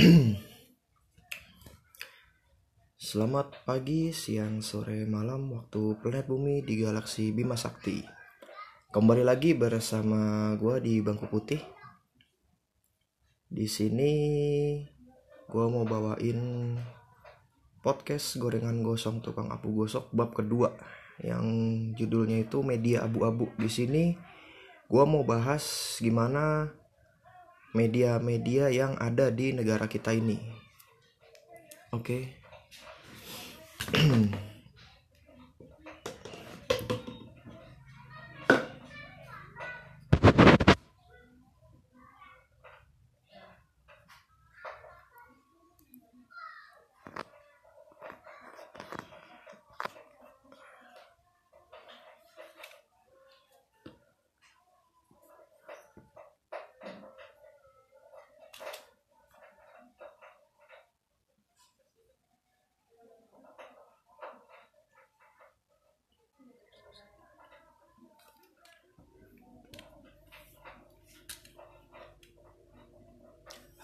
Selamat pagi, siang, sore, malam waktu planet bumi di galaksi Bima Sakti. Kembali lagi bersama gue di bangku putih. Di sini gue mau bawain podcast gorengan gosong tukang apu gosok bab kedua yang judulnya itu media abu-abu. Di sini gue mau bahas gimana media-media yang ada di negara kita ini. Oke.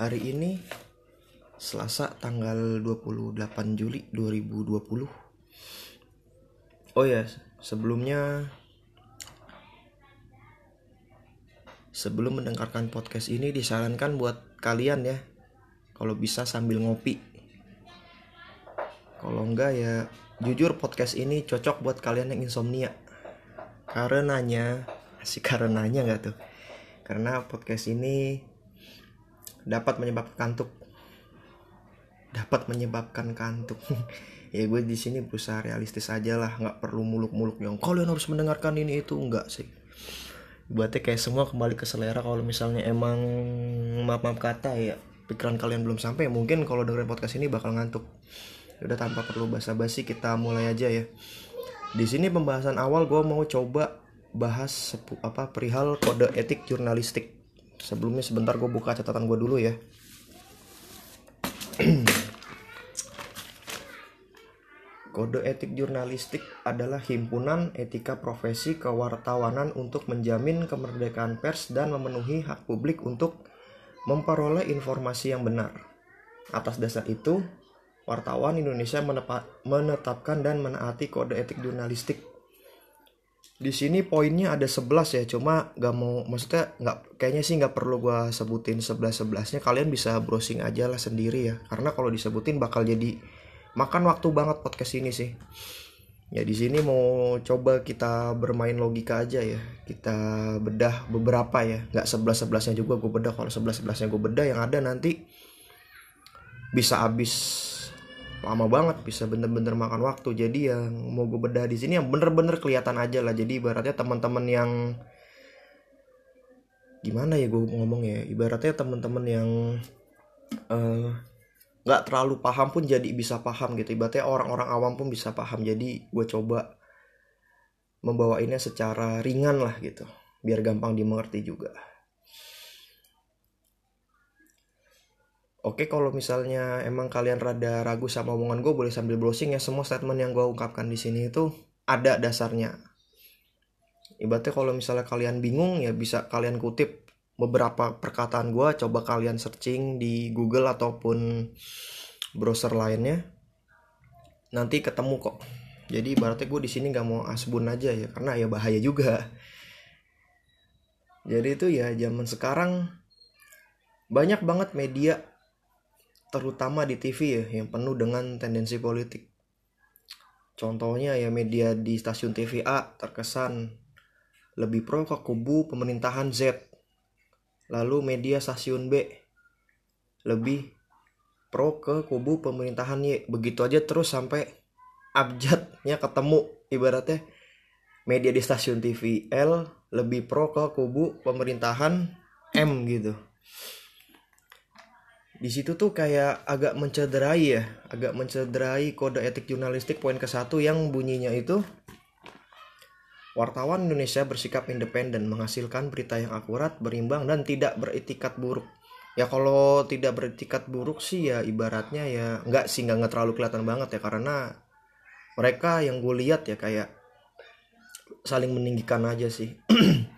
Hari ini Selasa tanggal 28 Juli 2020 Oh ya, sebelumnya Sebelum mendengarkan podcast ini disarankan buat kalian ya Kalau bisa sambil ngopi. Kalau enggak ya Jujur podcast ini cocok buat kalian yang insomnia. Karenanya Asik karenanya nggak tuh? Karena podcast ini dapat menyebabkan kantuk. Dapat menyebabkan kantuk. Ya gue di sini berusaha realistis aja lah nggak perlu muluk-muluk yang kalian harus mendengarkan ini itu enggak sih? Buatnya kayak semua kembali ke selera kalau misalnya emang maaf maaf kata ya pikiran kalian belum sampai mungkin kalau dengerin podcast ini bakal ngantuk. Udah tanpa perlu basa-basi kita mulai aja ya. Di sini pembahasan awal gue mau coba bahas apa perihal kode etik jurnalistik sebelumnya sebentar gue buka catatan gue dulu ya Kode etik jurnalistik adalah himpunan etika profesi kewartawanan untuk menjamin kemerdekaan pers dan memenuhi hak publik untuk memperoleh informasi yang benar. Atas dasar itu, wartawan Indonesia menetapkan dan menaati kode etik jurnalistik di sini poinnya ada 11 ya cuma gak mau maksudnya nggak kayaknya sih nggak perlu gua sebutin 11 11 nya kalian bisa browsing aja lah sendiri ya. Karena kalau disebutin bakal jadi makan waktu banget podcast ini sih. Ya di sini mau coba kita bermain logika aja ya. Kita bedah beberapa ya. Nggak 11 11 nya juga gue bedah. Kalau 11 11 nya gue bedah yang ada nanti bisa habis lama banget bisa bener-bener makan waktu. Jadi yang mau gue bedah di sini yang bener-bener kelihatan aja lah. Jadi ibaratnya teman-teman yang gimana ya gue ngomong ya? Ibaratnya teman-teman yang nggak uh, terlalu paham pun jadi bisa paham gitu. Ibaratnya orang-orang awam pun bisa paham. Jadi gue coba membawa ini secara ringan lah gitu. Biar gampang dimengerti juga Oke kalau misalnya emang kalian rada ragu sama omongan gue boleh sambil browsing ya semua statement yang gue ungkapkan di sini itu ada dasarnya. Ibaratnya kalau misalnya kalian bingung ya bisa kalian kutip beberapa perkataan gue coba kalian searching di Google ataupun browser lainnya nanti ketemu kok. Jadi ibaratnya gue di sini nggak mau asbun aja ya karena ya bahaya juga. Jadi itu ya zaman sekarang banyak banget media terutama di TV ya yang penuh dengan tendensi politik. Contohnya ya media di stasiun TV A terkesan lebih pro ke kubu pemerintahan Z. Lalu media stasiun B lebih pro ke kubu pemerintahan Y. Begitu aja terus sampai abjadnya ketemu ibaratnya media di stasiun TV L lebih pro ke kubu pemerintahan M gitu di situ tuh kayak agak mencederai ya agak mencederai kode etik jurnalistik poin ke satu yang bunyinya itu wartawan Indonesia bersikap independen menghasilkan berita yang akurat berimbang dan tidak beretikat buruk. Ya kalau tidak beretikat buruk sih ya ibaratnya ya nggak sih nggak terlalu kelihatan banget ya karena mereka yang gue lihat ya kayak saling meninggikan aja sih.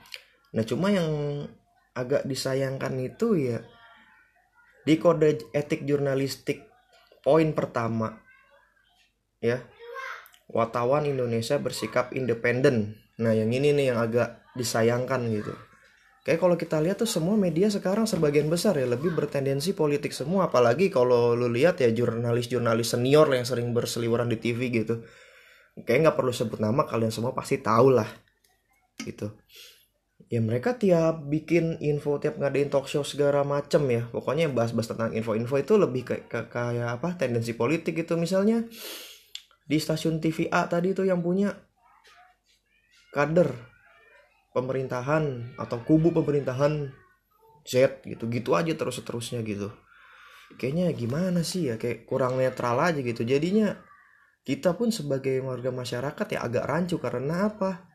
Nah cuma yang agak disayangkan itu ya di kode etik jurnalistik poin pertama ya wartawan Indonesia bersikap independen. Nah yang ini nih yang agak disayangkan gitu. Kayak kalau kita lihat tuh semua media sekarang sebagian besar ya lebih bertendensi politik semua. Apalagi kalau lu lihat ya jurnalis-jurnalis senior yang sering berseliweran di TV gitu. Kayak nggak perlu sebut nama kalian semua pasti tahu lah gitu ya mereka tiap bikin info tiap ngadain talk show segala macem ya. Pokoknya bahas-bahas tentang info-info itu lebih kayak kayak apa tendensi politik gitu. Misalnya di stasiun TV A tadi itu yang punya kader pemerintahan atau kubu pemerintahan Z gitu. Gitu aja terus terusnya gitu. Kayaknya gimana sih ya? Kayak kurang netral aja gitu. Jadinya kita pun sebagai warga masyarakat ya agak rancu karena apa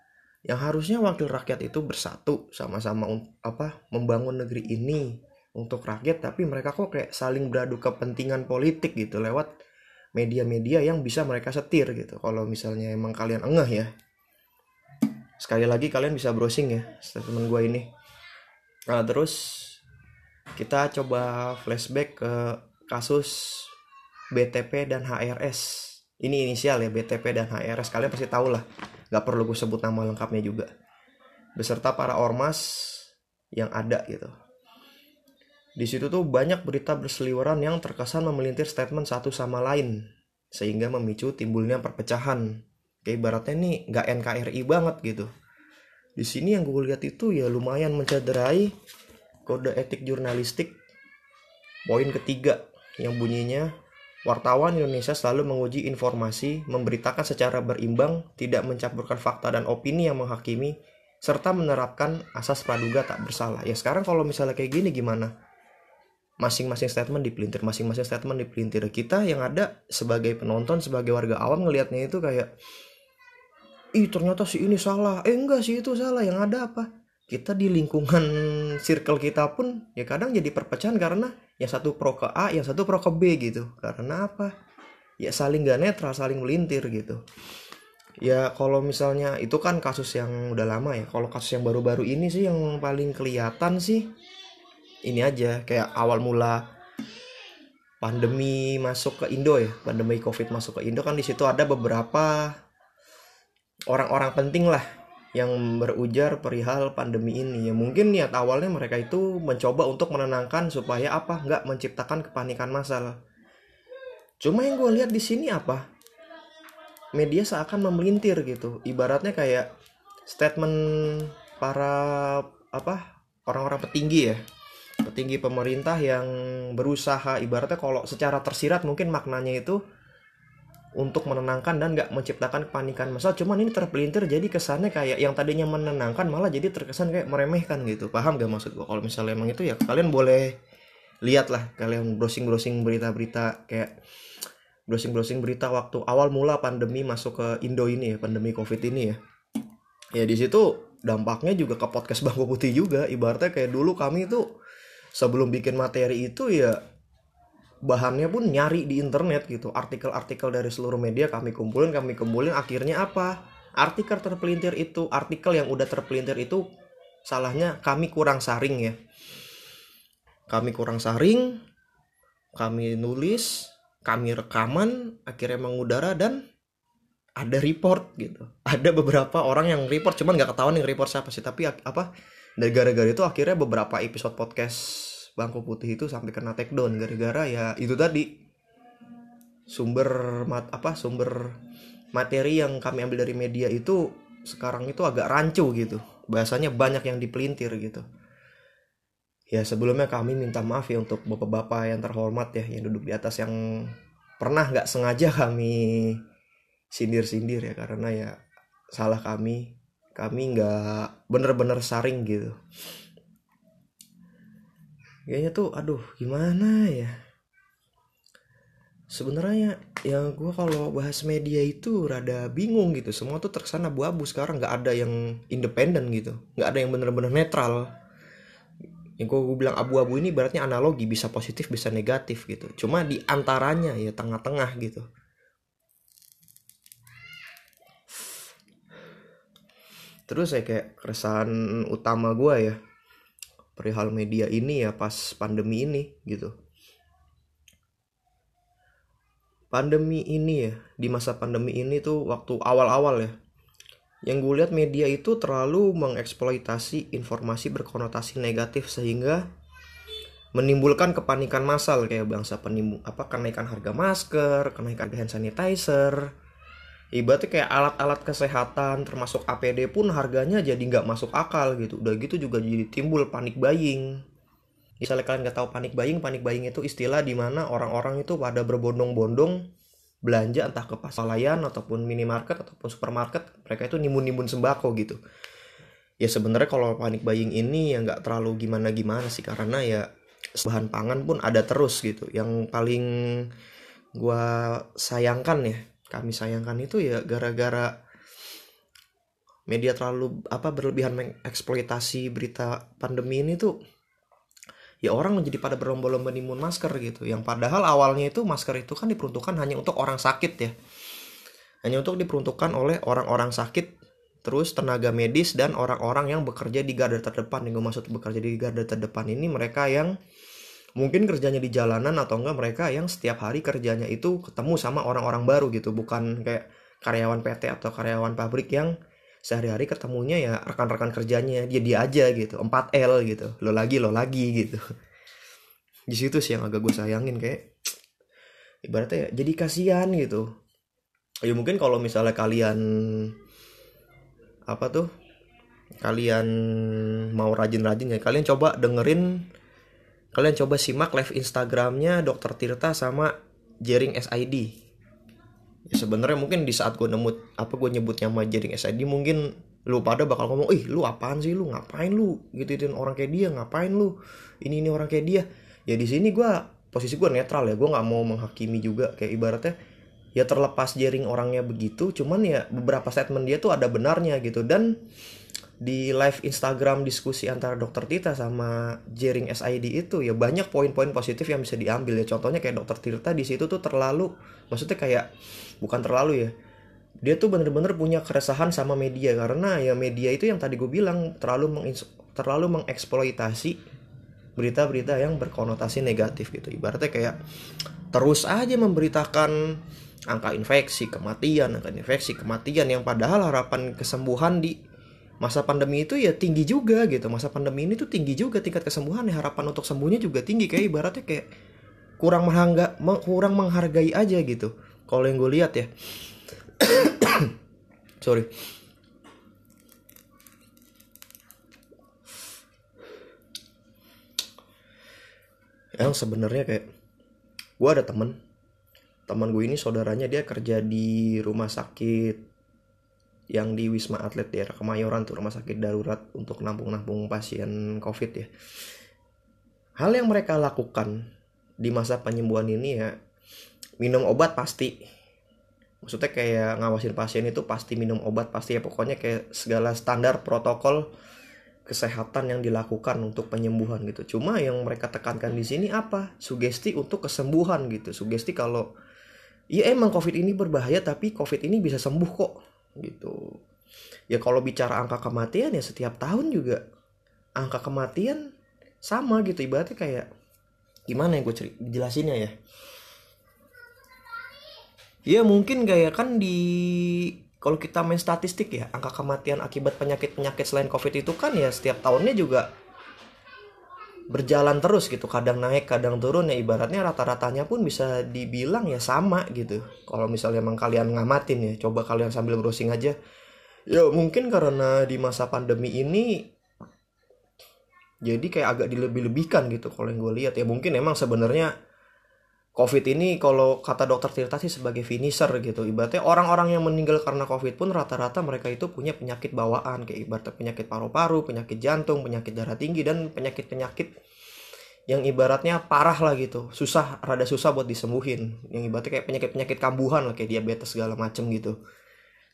yang harusnya wakil rakyat itu bersatu sama-sama apa membangun negeri ini untuk rakyat tapi mereka kok kayak saling beradu kepentingan politik gitu lewat media-media yang bisa mereka setir gitu. Kalau misalnya emang kalian engah ya. Sekali lagi kalian bisa browsing ya statement gue ini. Nah terus kita coba flashback ke kasus BTP dan HRS ini inisial ya BTP dan HRS kalian pasti tahu lah nggak perlu gue sebut nama lengkapnya juga. Beserta para ormas yang ada gitu. Di situ tuh banyak berita berseliweran yang terkesan memelintir statement satu sama lain sehingga memicu timbulnya perpecahan. Kayak ibaratnya nih nggak NKRI banget gitu. Di sini yang gue lihat itu ya lumayan mencederai kode etik jurnalistik. Poin ketiga yang bunyinya wartawan Indonesia selalu menguji informasi memberitakan secara berimbang tidak mencampurkan fakta dan opini yang menghakimi serta menerapkan asas praduga tak bersalah. Ya sekarang kalau misalnya kayak gini gimana? Masing-masing statement dipelintir masing-masing statement dipelintir. Kita yang ada sebagai penonton sebagai warga awam ngelihatnya itu kayak ih ternyata si ini salah. Eh enggak sih itu salah. Yang ada apa? Kita di lingkungan circle kita pun ya kadang jadi perpecahan karena yang satu pro ke A yang satu pro ke B gitu. Karena apa? Ya saling gak netral saling melintir gitu. Ya kalau misalnya itu kan kasus yang udah lama ya. Kalau kasus yang baru-baru ini sih yang paling kelihatan sih ini aja. Kayak awal mula pandemi masuk ke Indo ya. Pandemi covid masuk ke Indo kan di situ ada beberapa orang-orang penting lah yang berujar perihal pandemi ini. Ya mungkin niat awalnya mereka itu mencoba untuk menenangkan supaya apa? Nggak menciptakan kepanikan massal cuma yang gue lihat di sini apa? Media seakan memelintir gitu. Ibaratnya kayak statement para apa orang-orang petinggi ya. Petinggi pemerintah yang berusaha. Ibaratnya kalau secara tersirat mungkin maknanya itu untuk menenangkan dan nggak menciptakan kepanikan masal cuman ini terpelintir jadi kesannya kayak yang tadinya menenangkan malah jadi terkesan kayak meremehkan gitu. Paham gak maksud gua? Kalau misalnya emang itu ya kalian boleh lihat lah kalian browsing browsing berita-berita kayak browsing browsing berita waktu awal mula pandemi masuk ke Indo ini ya pandemi covid ini ya. Ya di situ dampaknya juga ke podcast Bangku Putih juga. Ibaratnya kayak dulu kami itu sebelum bikin materi itu ya bahannya pun nyari di internet gitu. Artikel-artikel dari seluruh media kami kumpulin kami kumpulin akhirnya apa? Artikel terpelintir itu artikel yang udah terpelintir itu salahnya kami kurang saring ya. Kami kurang saring kami nulis kami rekaman akhirnya mengudara dan ada report gitu. Ada beberapa orang yang report cuman nggak ketahuan yang report siapa sih. Tapi apa dari gara-gara itu akhirnya beberapa episode podcast bangku putih itu sampai kena take down gara-gara ya itu tadi. Sumber mat apa sumber materi yang kami ambil dari media itu sekarang itu agak rancu gitu. Bahasanya banyak yang dipelintir gitu. Ya sebelumnya kami minta maaf ya untuk bapak-bapak yang terhormat ya yang duduk di atas yang pernah nggak sengaja kami sindir-sindir ya karena ya salah kami. Kami nggak bener-bener saring gitu kayaknya tuh aduh gimana ya? Sebenarnya yang gue kalau bahas media itu rada bingung gitu. Semua tuh terkesan abu-abu sekarang. Nggak ada yang independen gitu. Nggak ada yang bener-bener netral. Yang gue, bilang abu-abu ini beratnya analogi. Bisa positif bisa negatif gitu. Cuma di antaranya ya tengah-tengah gitu. Terus saya kayak keresahan utama gue ya perihal media ini ya pas pandemi ini gitu. Pandemi ini ya di masa pandemi ini tuh waktu awal-awal ya yang gue lihat media itu terlalu mengeksploitasi informasi berkonotasi negatif sehingga menimbulkan kepanikan massal kayak bangsa penimbun apa kenaikan harga masker, kenaikan hand sanitizer, ibaratnya kayak alat-alat kesehatan termasuk APD pun harganya jadi nggak masuk akal gitu. Udah gitu juga jadi timbul panik buying. Misalnya kalian nggak tahu panik buying, panik buying itu istilah di mana orang-orang itu pada berbondong-bondong belanja entah ke pasalayan ataupun minimarket ataupun supermarket mereka itu nimbun-nimbun sembako gitu ya sebenarnya kalau panik buying ini ya nggak terlalu gimana gimana sih karena ya bahan pangan pun ada terus gitu yang paling gua sayangkan ya kami sayangkan itu ya gara-gara media terlalu apa berlebihan mengeksploitasi berita pandemi ini tuh ya orang menjadi pada berlomba-lomba nimbun masker gitu. Yang padahal awalnya itu masker itu kan diperuntukkan hanya untuk orang sakit ya. Hanya untuk diperuntukkan oleh orang-orang sakit terus tenaga medis dan orang-orang yang bekerja di garda terdepan. Yang gue maksud bekerja di garda terdepan ini mereka yang mungkin kerjanya di jalanan atau enggak mereka yang setiap hari kerjanya itu ketemu sama orang-orang baru gitu. Bukan kayak karyawan PT atau karyawan pabrik yang sehari-hari ketemunya ya rekan-rekan kerjanya. Dia dia aja gitu 4L gitu. Lo lagi lo lagi gitu. Di situ sih yang agak gue sayangin kayak ibaratnya ya jadi kasihan gitu. Ya mungkin kalau misalnya kalian apa tuh kalian mau rajin-rajin ya kalian coba dengerin kalian coba simak live Instagramnya Dokter Tirta sama Jering SID ya sebenarnya mungkin di saat gue nemu apa gue nyebutnya sama jaring SID mungkin lu pada bakal ngomong ih lu apaan sih? Lu ngapain lu? Gituin orang kayak dia ngapain lu? Ini ini orang kayak dia. Ya di sini gue posisi gue netral ya gue nggak mau menghakimi juga kayak ibaratnya ya terlepas jaring orangnya begitu cuman ya beberapa statement dia tuh ada benarnya gitu. Dan di live Instagram diskusi antara dokter Tita sama Jering SID itu ya banyak poin-poin positif yang bisa diambil ya. Contohnya kayak dokter Tirta di situ tuh terlalu maksudnya kayak bukan terlalu ya dia tuh bener-bener punya keresahan sama media. Karena ya media itu yang tadi gue bilang terlalu meng terlalu mengeksploitasi berita-berita yang berkonotasi negatif gitu. Ibaratnya kayak terus aja memberitakan angka infeksi kematian angka infeksi kematian yang padahal harapan kesembuhan di masa pandemi itu ya tinggi juga gitu. Masa pandemi ini tuh tinggi juga tingkat kesembuhan ya harapan untuk sembuhnya juga tinggi. Kayak ibaratnya kayak kurang mengharga kurang menghargai aja gitu. Kalau yang gue lihat ya. Sorry. Yang sebenarnya kayak gue ada temen. Teman gue ini saudaranya dia kerja di rumah sakit yang di Wisma Atlet daerah Kemayoran tuh rumah sakit darurat untuk nampung-nampung pasien COVID ya. Hal yang mereka lakukan di masa penyembuhan ini ya minum obat pasti. Maksudnya kayak ngawasin pasien itu pasti minum obat pasti ya pokoknya kayak segala standar protokol kesehatan yang dilakukan untuk penyembuhan gitu. Cuma yang mereka tekankan di sini apa? Sugesti untuk kesembuhan gitu. Sugesti kalau ya emang COVID ini berbahaya tapi COVID ini bisa sembuh kok gitu. Ya kalau bicara angka kematian ya setiap tahun juga angka kematian sama gitu. Ibaratnya kayak gimana ya gue jelasinnya ya? Ya mungkin kayak kan di kalau kita main statistik ya angka kematian akibat penyakit penyakit selain covid itu kan ya setiap tahunnya juga berjalan terus gitu. Kadang naik kadang turun ya ibaratnya rata-ratanya pun bisa dibilang ya sama gitu. Kalau misalnya emang kalian ngamatin ya coba kalian sambil browsing aja. Ya mungkin karena di masa pandemi ini jadi kayak agak dilebih-lebihkan gitu kalau yang gue lihat. Ya mungkin emang sebenarnya COVID ini kalau kata dokter Tirta sih sebagai finisher gitu. Ibaratnya orang-orang yang meninggal karena COVID pun rata-rata mereka itu punya penyakit bawaan kayak ibaratnya penyakit paru-paru, penyakit jantung, penyakit darah tinggi dan penyakit-penyakit yang ibaratnya parah lah gitu. Susah, rada susah buat disembuhin. Yang ibaratnya kayak penyakit-penyakit kambuhan lah kayak diabetes segala macem gitu.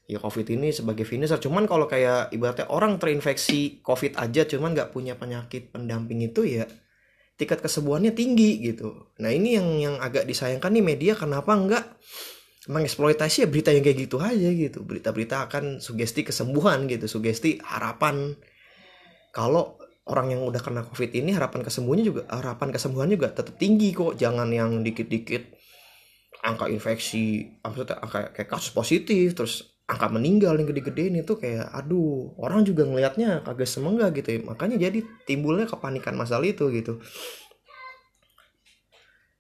Ya COVID ini sebagai finisher. Cuman kalau kayak ibaratnya orang terinfeksi COVID aja cuman nggak punya penyakit pendamping itu ya tingkat kesembuhannya tinggi gitu. Nah ini yang yang agak disayangkan nih media kenapa enggak mengeksploitasi ya berita yang kayak gitu aja gitu. Berita-berita akan sugesti kesembuhan gitu, sugesti harapan. Kalau orang yang udah kena covid ini harapan kesembuhannya juga harapan kesembuhannya juga tetap tinggi kok. Jangan yang dikit-dikit angka infeksi maksudnya angka kayak kasus positif terus angka meninggal yang gede-gede ini tuh kayak aduh orang juga ngelihatnya kagak semenggah gitu ya. makanya jadi timbulnya kepanikan masalah itu gitu.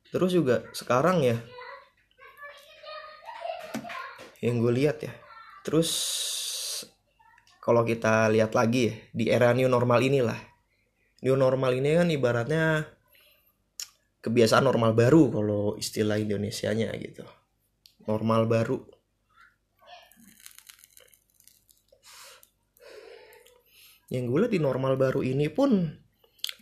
Terus juga sekarang ya yang gue lihat ya terus kalau kita lihat lagi ya di era new normal inilah. New normal ini kan ibaratnya kebiasaan normal baru kalau istilah Indonesianya gitu. Normal baru yang gue lihat di normal baru ini pun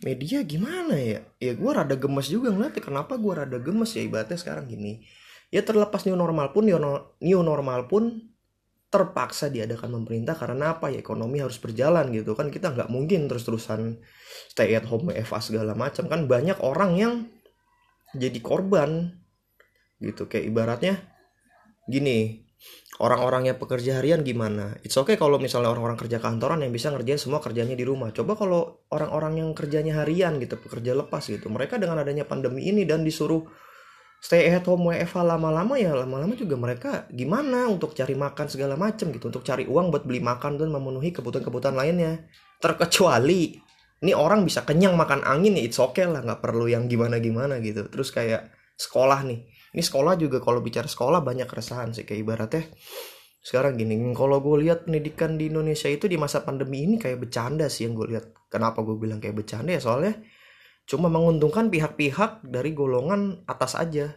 media gimana ya? Ya gue rada gemes juga ngeliat kenapa gue rada gemes ya ibaratnya sekarang gini? Ya terlepas new normal pun new normal pun terpaksa diadakan pemerintah karena apa ya? Ekonomi harus berjalan gitu kan. Kita nggak mungkin terus-terusan stay at home WFA segala macam. Kan banyak orang yang jadi korban gitu. Kayak ibaratnya gini orang-orang yang pekerja harian gimana? It's okay kalau misalnya orang-orang kerja kantoran yang bisa ngerjain semua kerjanya di rumah. Coba kalau orang-orang yang kerjanya harian gitu pekerja lepas gitu. Mereka dengan adanya pandemi ini dan disuruh stay at home WFH lama-lama ya lama-lama juga mereka gimana untuk cari makan segala macam gitu untuk cari uang buat beli makan dan memenuhi kebutuhan-kebutuhan lainnya. Terkecuali ini orang bisa kenyang makan angin ya it's okay lah nggak perlu yang gimana gimana gitu. Terus kayak sekolah nih ini sekolah juga kalau bicara sekolah banyak keresahan sih kayak ibaratnya. Sekarang gini kalau gue lihat pendidikan di Indonesia itu di masa pandemi ini kayak bercanda sih yang gue lihat. Kenapa gue bilang kayak bercanda ya? Soalnya cuma menguntungkan pihak-pihak dari golongan atas aja.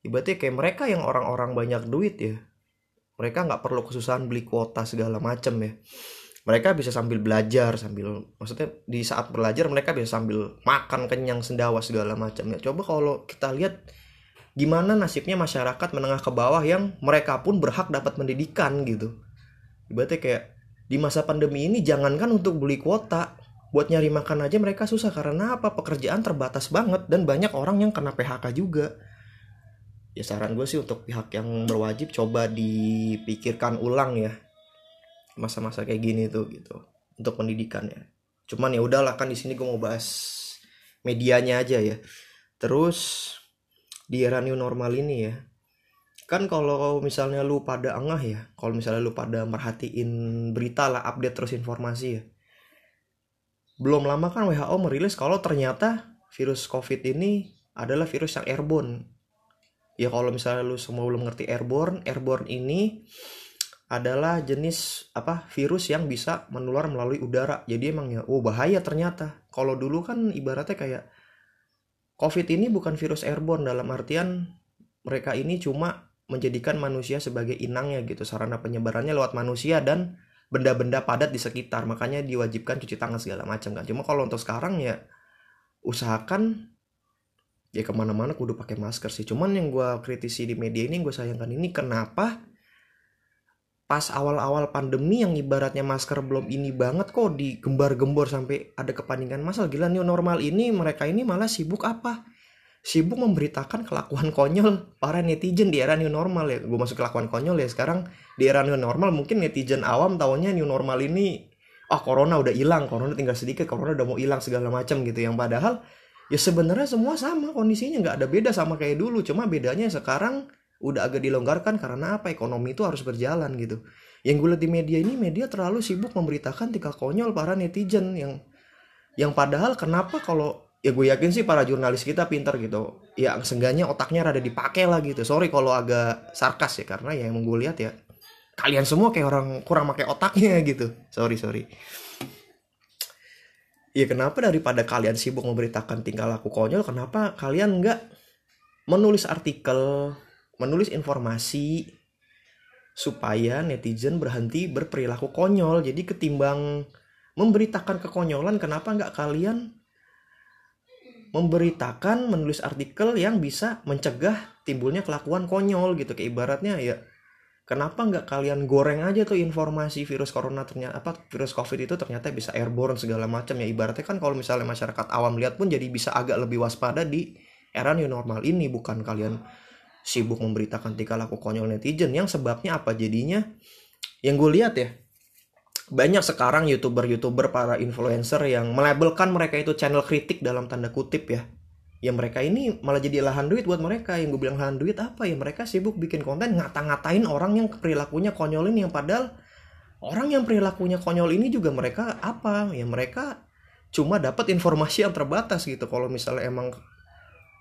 Ibaratnya kayak mereka yang orang-orang banyak duit ya. Mereka nggak perlu kesusahan beli kuota segala macem ya. Mereka bisa sambil belajar sambil maksudnya di saat belajar mereka bisa sambil makan kenyang sendawa segala macam ya. Coba kalau kita lihat gimana nasibnya masyarakat menengah ke bawah yang mereka pun berhak dapat pendidikan gitu. Ibaratnya kayak di masa pandemi ini jangankan untuk beli kuota buat nyari makan aja mereka susah karena apa? Pekerjaan terbatas banget dan banyak orang yang kena PHK juga. Ya saran gue sih untuk pihak yang berwajib coba dipikirkan ulang ya masa-masa kayak gini tuh gitu untuk pendidikan ya. Cuman ya udahlah kan di sini gue mau bahas medianya aja ya. Terus di era new normal ini ya kan kalau misalnya lu pada engah ya kalau misalnya lu pada merhatiin berita lah update terus informasi ya belum lama kan WHO merilis kalau ternyata virus covid ini adalah virus yang airborne ya kalau misalnya lu semua belum ngerti airborne airborne ini adalah jenis apa virus yang bisa menular melalui udara. Jadi emang ya, oh bahaya ternyata. Kalau dulu kan ibaratnya kayak COVID ini bukan virus airborne dalam artian mereka ini cuma menjadikan manusia sebagai inangnya gitu. Sarana penyebarannya lewat manusia dan benda-benda padat di sekitar. Makanya diwajibkan cuci tangan segala macam kan. Cuma kalau untuk sekarang ya usahakan ya ke mana-mana kudu pakai masker sih. Cuman yang gue kritisi di media ini gue sayangkan ini kenapa pas awal-awal pandemi yang ibaratnya masker belum ini banget kok digembar-gembor sampai ada kepanikan masal gila new normal ini mereka ini malah sibuk apa? Sibuk memberitakan kelakuan konyol para netizen di era new normal ya. Gue masuk kelakuan konyol ya sekarang di era new normal mungkin netizen awam tahunya new normal ini ah oh, corona udah hilang corona tinggal sedikit corona udah mau hilang segala macam gitu. Yang padahal ya sebenarnya semua sama kondisinya nggak ada beda sama kayak dulu. Cuma bedanya sekarang udah agak dilonggarkan karena apa? Ekonomi itu harus berjalan gitu. Yang gue lihat di media ini media terlalu sibuk memberitakan tingkah konyol para netizen yang yang padahal kenapa kalau ya gue yakin sih para jurnalis kita pinter gitu. Ya seenggaknya otaknya rada dipakai lah gitu. Sorry kalau agak sarkas ya karena ya yang gue lihat ya kalian semua kayak orang kurang pakai otaknya gitu. Sorry sorry. Ya kenapa daripada kalian sibuk memberitakan tingkah laku konyol kenapa kalian nggak menulis artikel menulis informasi supaya netizen berhenti berperilaku konyol. Jadi ketimbang memberitakan kekonyolan, kenapa nggak kalian memberitakan menulis artikel yang bisa mencegah timbulnya kelakuan konyol gitu kayak ibaratnya ya kenapa nggak kalian goreng aja tuh informasi virus corona ternyata apa virus covid itu ternyata bisa airborne segala macam ya ibaratnya kan kalau misalnya masyarakat awam lihat pun jadi bisa agak lebih waspada di era new normal ini bukan kalian sibuk memberitakan tingkah laku konyol netizen yang sebabnya apa? Jadinya yang gue lihat ya banyak sekarang youtuber-youtuber para influencer yang melabelkan mereka itu channel kritik dalam tanda kutip ya. Ya mereka ini malah jadi lahan duit buat mereka. Yang gue bilang lahan duit apa ya? Mereka sibuk bikin konten ngata-ngatain orang yang perilakunya konyol ini. Yang padahal orang yang perilakunya konyol ini juga mereka apa? Ya mereka cuma dapat informasi yang terbatas gitu. Kalau misalnya emang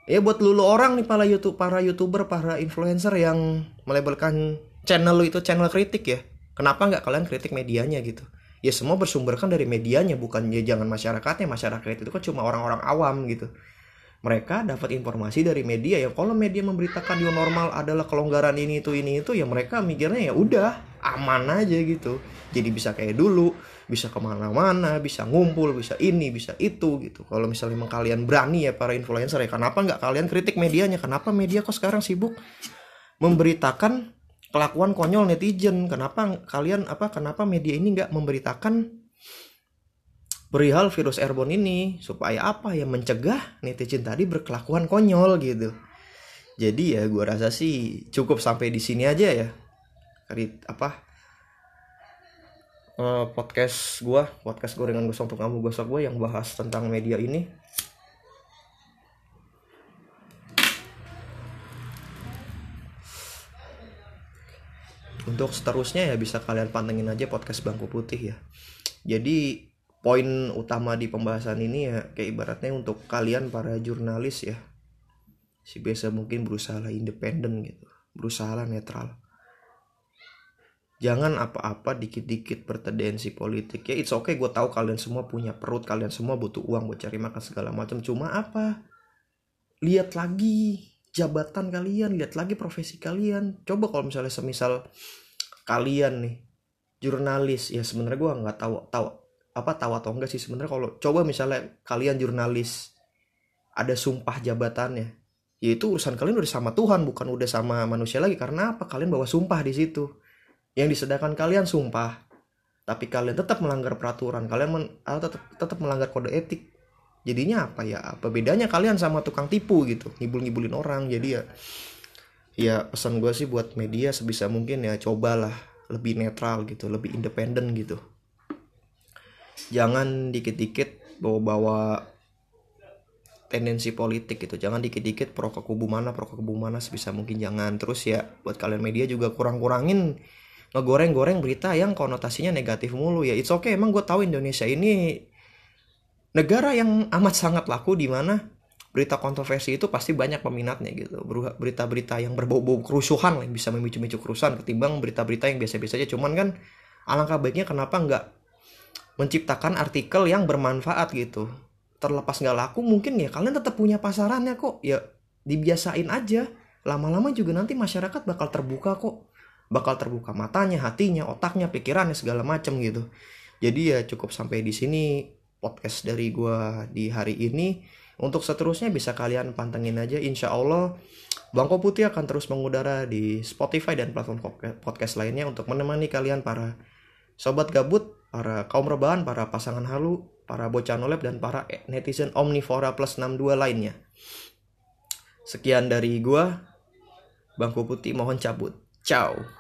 ya buat lulu orang nih para YouTube para youtuber para influencer yang melabelkan channel lu itu channel kritik ya. Kenapa nggak kalian kritik medianya gitu? Ya semua bersumber kan dari medianya bukan ya jangan masyarakatnya. Masyarakat itu kan cuma orang-orang awam gitu. Mereka dapat informasi dari media ya. Kalau media memberitakan new normal adalah kelonggaran ini itu ini itu ya mereka mikirnya ya udah aman aja gitu. Jadi bisa kayak dulu bisa ke mana-mana bisa ngumpul bisa ini bisa itu gitu. Kalau misalnya memang kalian berani ya para influencer ya kenapa nggak kalian kritik medianya? Kenapa media kok sekarang sibuk memberitakan kelakuan konyol netizen? Kenapa kalian apa kenapa media ini nggak memberitakan perihal virus airborne ini supaya apa? Ya mencegah netizen tadi berkelakuan konyol gitu. Jadi ya gue rasa sih cukup sampai di sini aja ya. Apa uh, podcast gue podcast gorengan gosong untuk kamu gosok gue yang bahas tentang media ini. Untuk seterusnya ya bisa kalian pantengin aja podcast bangku putih ya. Jadi poin utama di pembahasan ini ya kayak ibaratnya untuk kalian para jurnalis ya. Si biasa mungkin berusaha independen gitu berusaha netral jangan apa-apa dikit-dikit bertendensi politik. Ya it's okay gue tahu kalian semua punya perut kalian semua butuh uang buat cari makan segala macam. Cuma apa? Lihat lagi jabatan kalian lihat lagi profesi kalian. Coba kalau misalnya semisal kalian nih jurnalis ya sebenarnya gue nggak tahu tahu apa tahu atau enggak sih sebenarnya kalau coba misalnya kalian jurnalis ada sumpah jabatannya ya itu urusan kalian udah sama Tuhan bukan udah sama manusia lagi. Karena apa? Kalian bawa sumpah di situ yang disedangkan kalian sumpah. Tapi kalian tetap melanggar peraturan. Kalian men, atau tetap, tetap melanggar kode etik. Jadinya apa ya? Apa bedanya kalian sama tukang tipu gitu? Ngibul-ngibulin orang jadi ya ya pesan gue sih buat media sebisa mungkin ya cobalah lebih netral gitu lebih independen gitu. Jangan dikit-dikit bawa-bawa tendensi politik gitu. Jangan dikit-dikit pro ke kubu mana pro ke kubu mana sebisa mungkin. Jangan. Terus ya buat kalian media juga kurang-kurangin ngegoreng-goreng berita yang konotasinya negatif mulu. Ya it's okay emang gue tahu Indonesia ini negara yang amat sangat laku di mana berita kontroversi itu pasti banyak peminatnya gitu. Berita-berita yang berbau-bau kerusuhan yang bisa memicu-micu kerusuhan ketimbang berita-berita yang biasa-biasa aja. Cuman kan alangkah baiknya kenapa nggak menciptakan artikel yang bermanfaat gitu? Terlepas nggak laku mungkin ya kalian tetap punya pasarannya kok. Ya dibiasain aja. Lama-lama juga nanti masyarakat bakal terbuka kok bakal terbuka matanya hatinya otaknya pikirannya segala macem gitu jadi ya cukup sampai di sini podcast dari gua di hari ini untuk seterusnya bisa kalian pantengin aja insya Allah Bangko Putih akan terus mengudara di Spotify dan platform podcast lainnya untuk menemani kalian para sobat gabut para kaum rebahan, para pasangan halu, para bocah nolep, dan para netizen omnivora plus 62 lainnya. Sekian dari gua, Bangku Putih mohon cabut. Ciao.